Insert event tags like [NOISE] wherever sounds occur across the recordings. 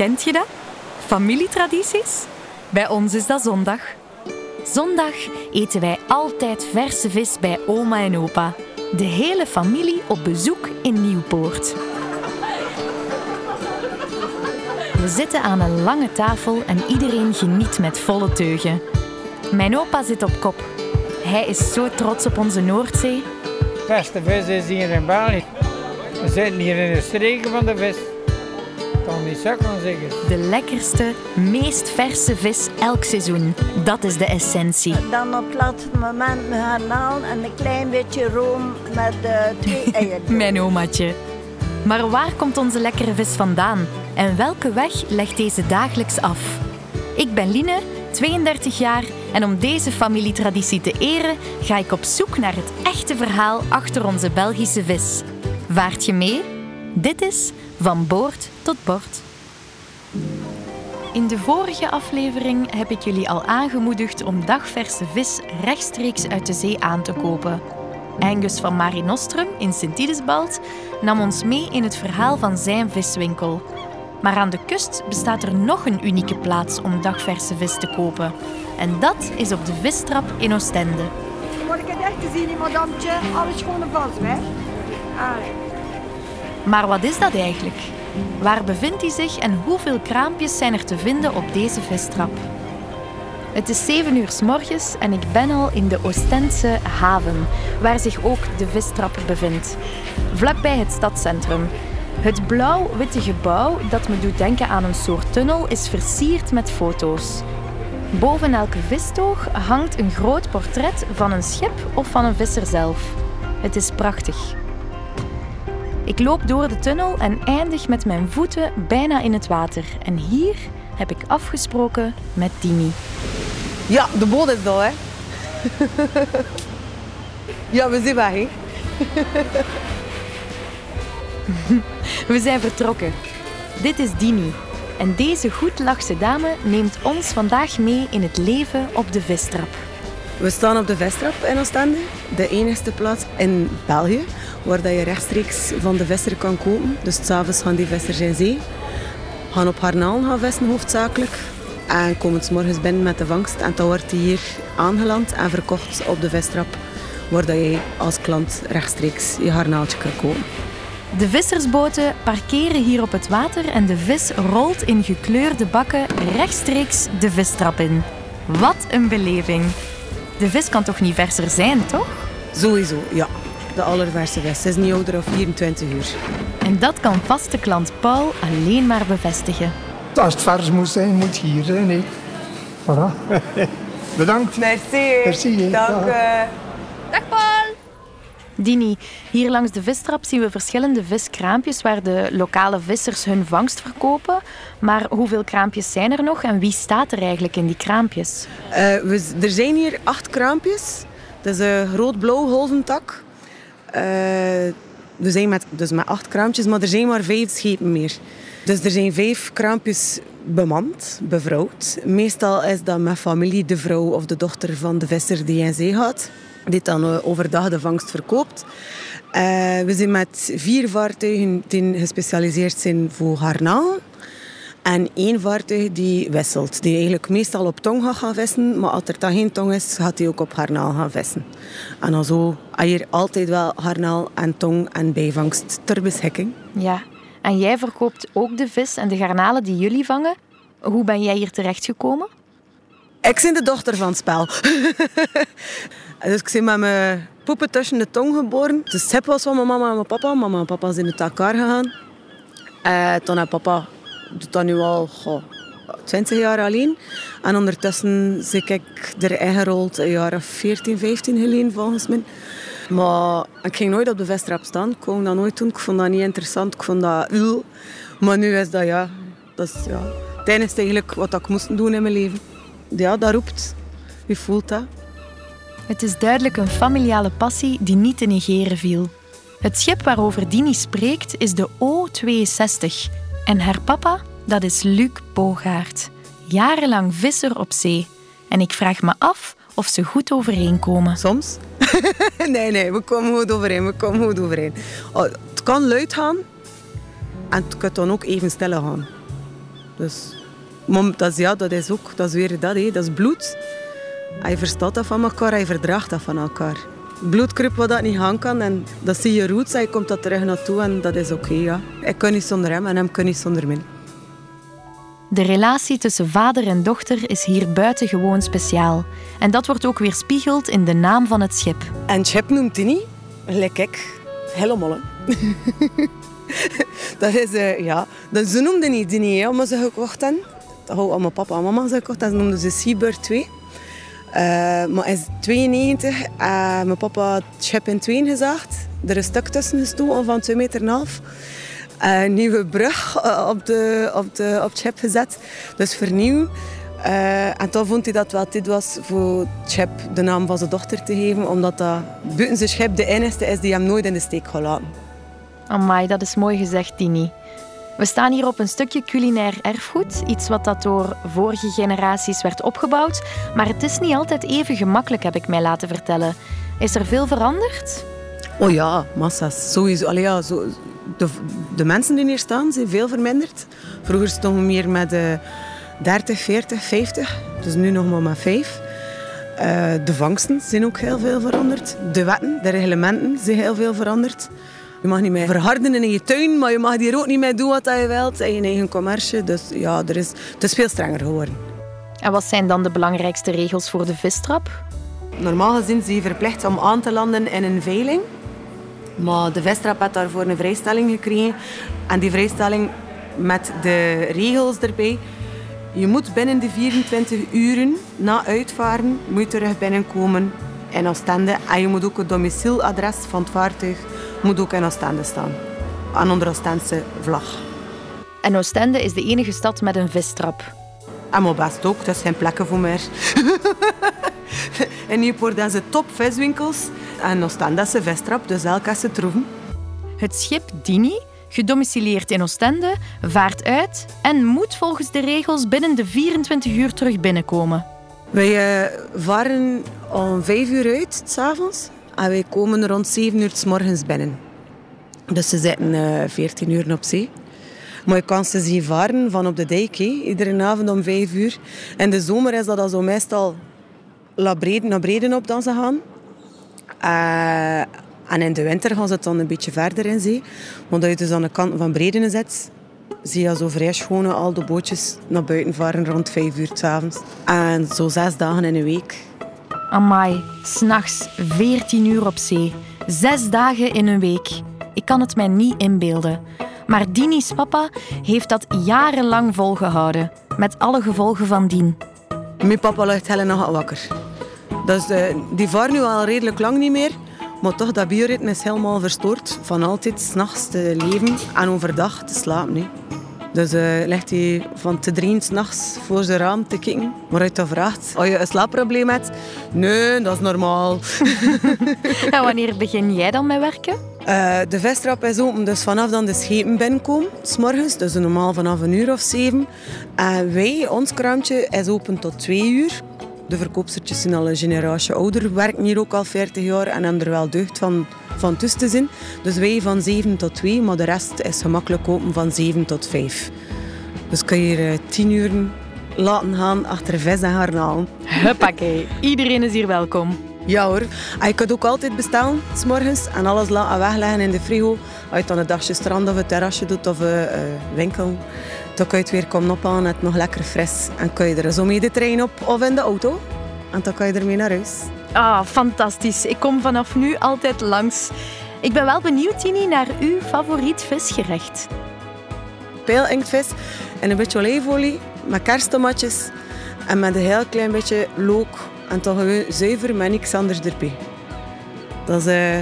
Kent je dat? Familietradities? Bij ons is dat zondag. Zondag eten wij altijd verse vis bij oma en opa. De hele familie op bezoek in Nieuwpoort. We zitten aan een lange tafel en iedereen geniet met volle teugen. Mijn opa zit op kop. Hij is zo trots op onze Noordzee. beste vis is hier in België. We zitten hier in de streken van de vis. Kan niet zo kan zeggen. De lekkerste, meest verse vis elk seizoen. Dat is de essentie. Dan op het laatste moment met garnalen en een klein beetje room met eh, twee [LAUGHS] eieren. Mijn omaatje. Maar waar komt onze lekkere vis vandaan? En welke weg legt deze dagelijks af? Ik ben Line, 32 jaar, en om deze familietraditie te eren ga ik op zoek naar het echte verhaal achter onze Belgische vis. Vaart je mee? Dit is Van Boord tot Bord. In de vorige aflevering heb ik jullie al aangemoedigd om dagverse vis rechtstreeks uit de zee aan te kopen. Angus van Marinostrum in Sint-Idesbald nam ons mee in het verhaal van zijn viswinkel. Maar aan de kust bestaat er nog een unieke plaats om dagverse vis te kopen. En dat is op de vistrap in Oostende. Moet ik het echt te zien, madamtje? Alles gewoon vast, hè? Ah, Maar wat is dat eigenlijk? Waar bevindt hij zich en hoeveel kraampjes zijn er te vinden op deze vistrap? Het is 7 uur s morgens en ik ben al in de Oostense haven, waar zich ook de vistrap bevindt. Vlakbij het stadscentrum. Het blauw-witte gebouw dat me doet denken aan een soort tunnel is versierd met foto's. Boven elke vistoog hangt een groot portret van een schip of van een visser zelf. Het is prachtig. Ik loop door de tunnel en eindig met mijn voeten bijna in het water. En hier heb ik afgesproken met Dini. Ja, de boot is daar, hè. [LAUGHS] ja, we zijn weg, hè. [LAUGHS] We zijn vertrokken. Dit is Dini. En deze goedlachse dame neemt ons vandaag mee in het leven op de vistrap. We staan op de Vestrap in Oostende. De enigste plaats in België waar dat je rechtstreeks van de visser kan kopen. Dus s'avonds gaan die vissers in zee. Gaan op Harnaal gaan vissen hoofdzakelijk. En komen 's morgens binnen met de vangst. En dan wordt die hier aangeland en verkocht op de Vestrap. Waar dat je als klant rechtstreeks je harnaaltje kan kopen. De vissersboten parkeren hier op het water en de vis rolt in gekleurde bakken rechtstreeks de vistrap in. Wat een beleving! De vis kan toch niet verser zijn, toch? Sowieso, ja. De allerverse vis. Het is niet ouder dan 24 uur. En dat kan vaste klant Paul alleen maar bevestigen. Als het vers moet zijn, moet het hier zijn. hè. Voilà. [LAUGHS] Bedankt. Merci. Merci. Dank. Ja. eh. Dini, hier langs de vistrap zien we verschillende viskraampjes waar de lokale vissers hun vangst verkopen. Maar hoeveel kraampjes zijn er nog en wie staat er eigenlijk in die kraampjes? Eh, we, er zijn hier acht kraampjes. Dat is een rood-blauw golventak. Eh, we zijn met, dus met acht kraampjes, maar er zijn maar vijf schepen meer. Dus er zijn vijf kraampjes bemand, bevrouwd. Meestal is dat met familie, de vrouw of de dochter van de visser die in zee gaat. Die dan eh, overdag de vangst verkoopt. Eh, we zijn met vier vaartuigen die gespecialiseerd zijn voor garnaal. En één vaartuig die wisselt. Die eigenlijk meestal op tong gaat gaan vissen. Maar als er geen tong is, gaat hij ook op garnaal gaan vissen. En dan zo hier altijd wel garnaal en tong en bijvangst ter beschikking. Ja, en jij verkoopt ook de vis en de garnalen die jullie vangen. Hoe ben jij hier terechtgekomen? Ik ben de dochter van het spel. [LAUGHS] dus ik ben met mijn poepen tussen de tong geboren. De schip was van mijn mama en mijn papa. Mama en papa zijn uit elkaar gegaan. Eh, toen heeft papa doet dat nu al goh, 20 jaar alleen. En ondertussen zit ik er een jaar of 14, 15 geleden volgens mij. Maar ik ging nooit op de vestrap staan. Ik kon dat nooit doen. Ik vond dat niet interessant. Ik vond dat... "Ugh." Maar nu is dat ja... Dat is ja... Het enige eigenlijk wat ik moest doen in mijn leven. Ja, dat roept. Je voelt dat. Het is duidelijk een familiale passie die niet te negeren viel. Het schip waarover Dini spreekt is de O62. En haar papa, dat is Luc Bogaert. Jarenlang visser op zee. En ik vraag me af of ze goed overeenkomen. Soms. [LAUGHS] nee, nee, we komen goed overeen. We komen goed overeen. Oh, het kan luid gaan. En het kan dan ook even stiller gaan. Dus dat is, ja, dat is ook, dat is weer dat, hè. dat is bloed. Hij verstaat dat van elkaar, hij verdraagt dat van elkaar. Bloedkruip wat dat niet gaan kan en dat zie je roots, hij komt dat terug naartoe en dat is oké. ja. Ik kan niet zonder hem en hem kan niet zonder mij. De relatie tussen vader en dochter is hier buitengewoon speciaal. En dat wordt ook weerspiegeld in de naam van het schip. En Chip noemt hij niet, helemaal. [LAUGHS] dat is, eh, ja, dat, ze noemden niet die hè, maar ze gekocht hebben. Dat hou aan mijn papa en mama gekocht ze noemden ze Seabird 2. Eh, maar is 92 en mijn papa had Chip in tweeën gezaagd. Er is een stuk tussen gestoken van 2 meter en half. Eh, Een nieuwe brug eh, op, de, op, de, op Chip gezet. Dus vernieuwen. Eh, en toen vond hij dat wel dit was voor Chip de naam van zijn dochter te geven. Omdat dat buiten zijn schip de enige is die hem nooit in de steek gaat laten. Amai, dat is mooi gezegd, Tini. We staan hier op een stukje culinair erfgoed, iets wat dat door vorige generaties werd opgebouwd, maar het is niet altijd even gemakkelijk, heb ik mij laten vertellen. Is er veel veranderd? Oh ja, massa's. Sowieso. Allee, ja, zo, de, de mensen die hier staan zijn veel verminderd. Vroeger stonden we meer met eh 30, 40, 50. Dus nu nog maar met 5. Eh, de vangsten zijn ook heel veel veranderd. De wetten, de reglementen zijn heel veel veranderd. Je mag niet meer verharden in je tuin, maar je mag hier ook niet meer doen wat je wilt in je eigen commercie. Dus ja, er is, het is veel strenger geworden. En wat zijn dan de belangrijkste regels voor de vistrap? Normaal gezien zijn je verplicht om aan te landen in een veiling. Maar de Vestrap had daarvoor een vrijstelling gekregen. En die vrijstelling met de regels erbij. Je moet binnen de 24 uren na uitvaren moet je terug binnenkomen in Oostende. En je moet ook het domicieladres van het vaartuig moet ook in Oostende staan. Aan onder Oostense vlag. En Oostende is de enige stad met een vistrap. En maar best ook, dat zijn plekken voor mij. [LAUGHS] in Nieuwpoort zijn ze top viswinkels. En Oostende is een vistrap, dus elk has ze troeven. Het schip Dini, gedomicileerd in Oostende, vaart uit en moet volgens de regels binnen de 24 uur terug binnenkomen. Wij eh, varen om vijf uur uit, s'avonds. En wij komen rond zeven uur s morgens binnen. Dus ze zitten eh 14 uur op zee. Maar je kan ze zien varen van op de dijk, iedere avond om vijf uur. In de zomer is dat dan zo meestal naar Breden, naar Breden op dan ze gaan. Eh, en in de winter gaan ze het dan een beetje verder in zee. Want als je dus aan de kant van Breden zit, zie je zo vrij schoon al de bootjes naar buiten varen rond vijf uur s'avonds. En zo zes dagen in een week. Amai, s'nachts 14 uur op zee. Zes dagen in een week. Ik kan het mij niet inbeelden. Maar Dini's papa heeft dat jarenlang volgehouden. Met alle gevolgen van dien. Mijn papa ligt hele nacht wakker. Dus die vaart nu al redelijk lang niet meer. Maar toch, dat bioritme is helemaal verstoord. Van altijd s'nachts te leven en overdag te slapen. Hè. Dus ligt hij van te drieën s'nachts voor zijn raam te kijken. Maar uit dat vraagt, als je een slaapprobleem hebt? Nee, dat is normaal. [LAUGHS] En wanneer begin jij dan met werken? Eh, de vestrap is open, dus vanaf dan de schepen binnenkomen, s morgens, dus normaal vanaf een uur of zeven. En wij, ons kraampje, is open tot twee uur. De verkoopstertjes zijn al een generatie ouder, werken hier ook al 40 jaar en hebben er wel deugd van, van tussen te zijn. Dus wij van 7 tot 2, maar de rest is gemakkelijk open van 7 tot 5. Dus kun je hier eh, 10 uur laten gaan achter vis en garnalen. Huppakee, iedereen is hier welkom. Ja hoor. En je kunt ook altijd bestellen, s morgens en alles laten wegleggen in de frigo. Als je dan een dagje strand of een terrasje doet of een eh, winkel, dan kun je het weer komen ophalen en het nog lekker fris. En kun je er zo mee de trein op of in de auto. En dan kan je ermee naar huis. Ah, fantastisch. Ik kom vanaf nu altijd langs. Ik ben wel benieuwd, Tini, naar uw favoriet visgerecht. Peel inktvis en een beetje olijfolie met kersttomatjes en met een heel klein beetje look en toch gewoon zuiver met niks anders erbij. Dat is eh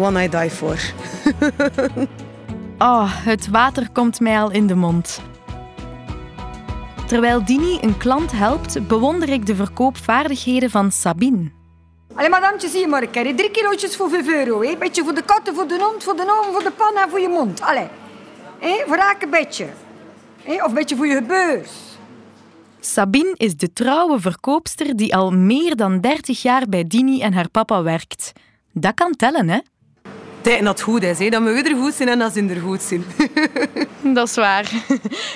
one I die for. [LAUGHS] Oh, het water komt mij al in de mond. Terwijl Dini een klant helpt, bewonder ik de verkoopvaardigheden van Sabine. Allee, madamtje, zie je maar een hè. Drie kilootjes voor 5 euro. Hè. Beetje voor de katten, voor de hond, voor de oom, voor de pan en voor je mond. Allee. Hè, voor elke beetje. Hè, of een beetje voor je gebeus. Sabine is de trouwe verkoopster die al meer dan 30 jaar bij Dini en haar papa werkt. Dat kan tellen, hè? Dat het goed is. Hè. Dat we er goed zijn en dat ze er goed zijn. [LAUGHS] Dat is waar.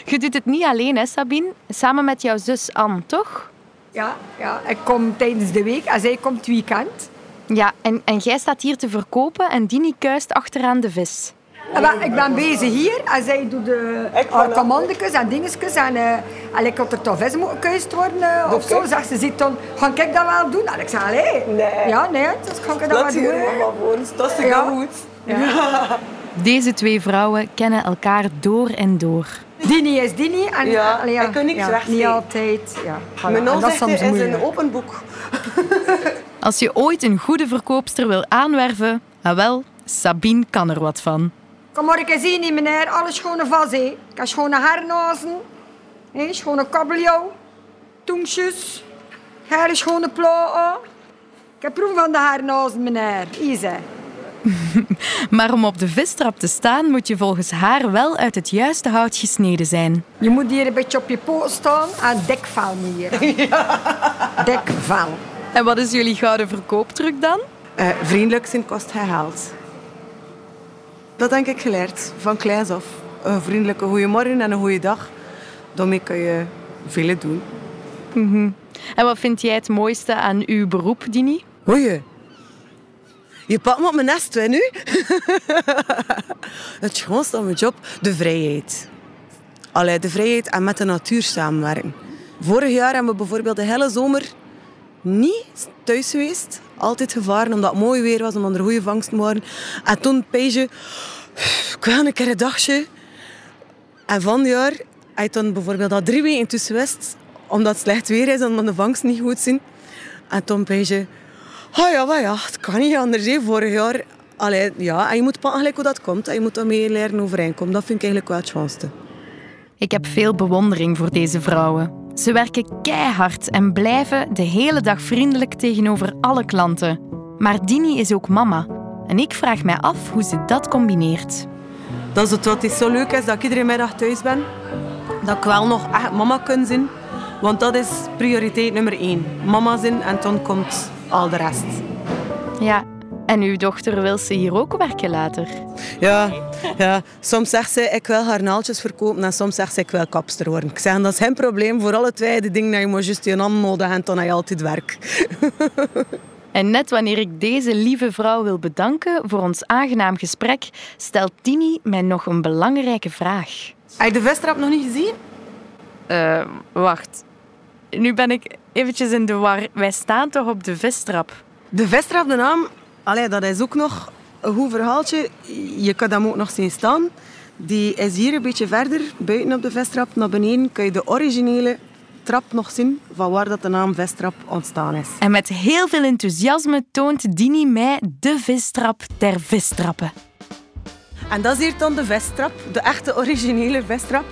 Je doet het niet alleen, hè, Sabine? Samen met jouw zus Anne, toch? Ja, ja, ik kom tijdens de week en zij komt het weekend. Ja, en, en jij staat hier te verkopen en Dini kuist achteraan de vis. En wel, ik ben bezig hier en zij doet de commandekes en dingetjes. En, uh, en ik had er toch vis moeten gekuist worden eh, of zo. Zegt ze, ziet dan, ga ik dat wel doen? En ik zeg, allee. Nee. Ja, nee, dus ga ik dat wel doen. Dat is Ja. goed. Deze twee vrouwen kennen elkaar door en door. Dini is Dini. En, Ja, allee, ik kan niks ja, wegsteken. Niet altijd. Ja, voilà. Mijn En dat is een open boek. Als je ooit een goede verkoopster wil aanwerven, ah wel, Sabine kan er wat van. Kom maar eens zien, meneer. Alle schone vas, hè. Ik heb schone haarnazen. hè, Schone kabeljauw. Toensjes. Haar schone platen. Ik heb proef van de haarnazen, meneer. Hier, [LAUGHS] ze. Maar om op de vistrap te staan, moet je volgens haar wel uit het juiste hout gesneden zijn. Je moet hier een beetje op je poot staan en dekvel hier. [LAUGHS] Dekvel. En wat is jullie gouden verkooptruc dan? Eh, vriendelijk zijn kost geld. Dat denk ik geleerd, van kleins af. Een vriendelijke goeiemorgen en een goede dag. Daarmee kun je veel doen. En wat vind jij het mooiste aan uw beroep, Dini? Oei. Je pakt me op mijn nest, hè, nu? [LAUGHS] het schoonste aan mijn job, de vrijheid. Allee, de vrijheid en met de natuur samenwerken. Vorig jaar hebben we bijvoorbeeld de hele zomer niet thuis geweest. Altijd gevaren omdat het mooi weer was, omdat er goede vangsten waren. En toen peesje, ik wil een keer een dagje. En van het jaar, hij dan bijvoorbeeld al drie weken tussen omdat het slecht weer is en omdat de vangsten niet goed zijn. En toen peesje, oh ja, maar ja, het kan niet anders. Hè. Vorig jaar, allee, ja, en je moet pakken gelijk hoe dat komt. En je moet daarmee leren overeenkomen. Dat vind ik eigenlijk wel het schoonste. Ik heb veel bewondering voor deze vrouwen. Ze werken keihard en blijven de hele dag vriendelijk tegenover alle klanten. Maar Dini is ook mama. En ik vraag mij af hoe ze dat combineert. Dat is het wat is zo leuk is, dat ik iedere middag thuis ben. Dat ik wel nog echt mama kan zijn. Want dat is prioriteit nummer één. Mama zijn en dan komt al de rest. Ja, en uw dochter wil ze hier ook werken later. Ja, ja, soms zegt ze ik wil haar naaltjes verkopen en soms zegt ze ik wil kapster worden. Ik zeg dat is geen probleem voor alle twee. De dingen dat je maar juist je hand nodig hebt, dan heb je altijd werk. [LAUGHS] En net wanneer ik deze lieve vrouw wil bedanken voor ons aangenaam gesprek, stelt Dini mij nog een belangrijke vraag. Heb je de vistrap nog niet gezien? Eh, wacht. Nu ben ik eventjes in de war. Wij staan toch op de vistrap? De vistrap, de naam, allee, dat is ook nog een goed verhaaltje. Je kan hem ook nog zien staan. Die is hier een beetje verder, buiten op de vistrap. Naar beneden kun je de originele trap nog zien van waar dat de naam vistrap ontstaan is. En met heel veel enthousiasme toont Dini mij de vistrap ter vistrappen. En dat is hier dan de vistrap, de echte originele vistrap,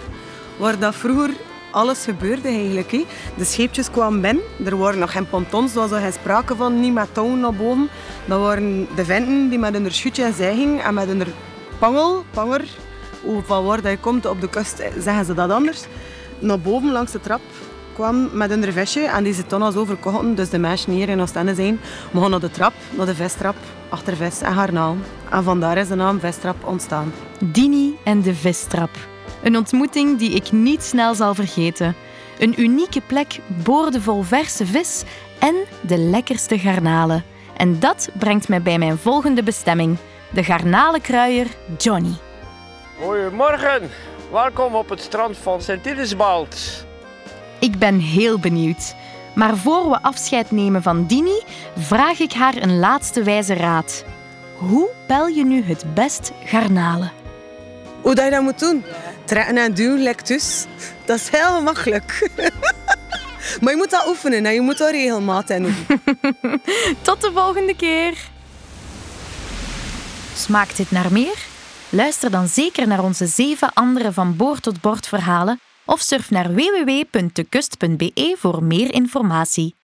waar dat vroeger alles gebeurde eigenlijk. De scheepjes kwamen binnen, er waren nog geen pontons, er was er geen sprake van, niet met touwen naar boven. Dat waren de venten die met hun schuitje en zij gingen en met hun pangel, panger, hoe- van waar dat je komt op de kust zeggen ze dat anders, naar boven langs de trap kwam met hun visje en die ze toen als overkochten. Dus de mensen hier in Oostende zijn, mogen naar de trap, naar de vistrap, achter vis en garnaal. En vandaar is de naam vistrap ontstaan. Dini en de vistrap. Een ontmoeting die ik niet snel zal vergeten. Een unieke plek boordevol verse vis en de lekkerste garnalen. En dat brengt mij bij mijn volgende bestemming. De garnalenkruier Johnny. Goedemorgen, welkom op het strand van Sint-Idesbald. Ik ben heel benieuwd. Maar voor we afscheid nemen van Dini, vraag ik haar een laatste wijze raad. Hoe pel je nu het best garnalen? Hoe dat je dat moet doen? Trekken en duwen, lekt dus. Dat is heel gemakkelijk. [LAUGHS] maar je moet dat oefenen en je moet dat regelmatig doen. [LAUGHS] Tot de volgende keer. Smaakt dit naar meer? Luister dan zeker naar onze zeven andere van boord tot bord verhalen of surf naar www.dekust.be voor meer informatie.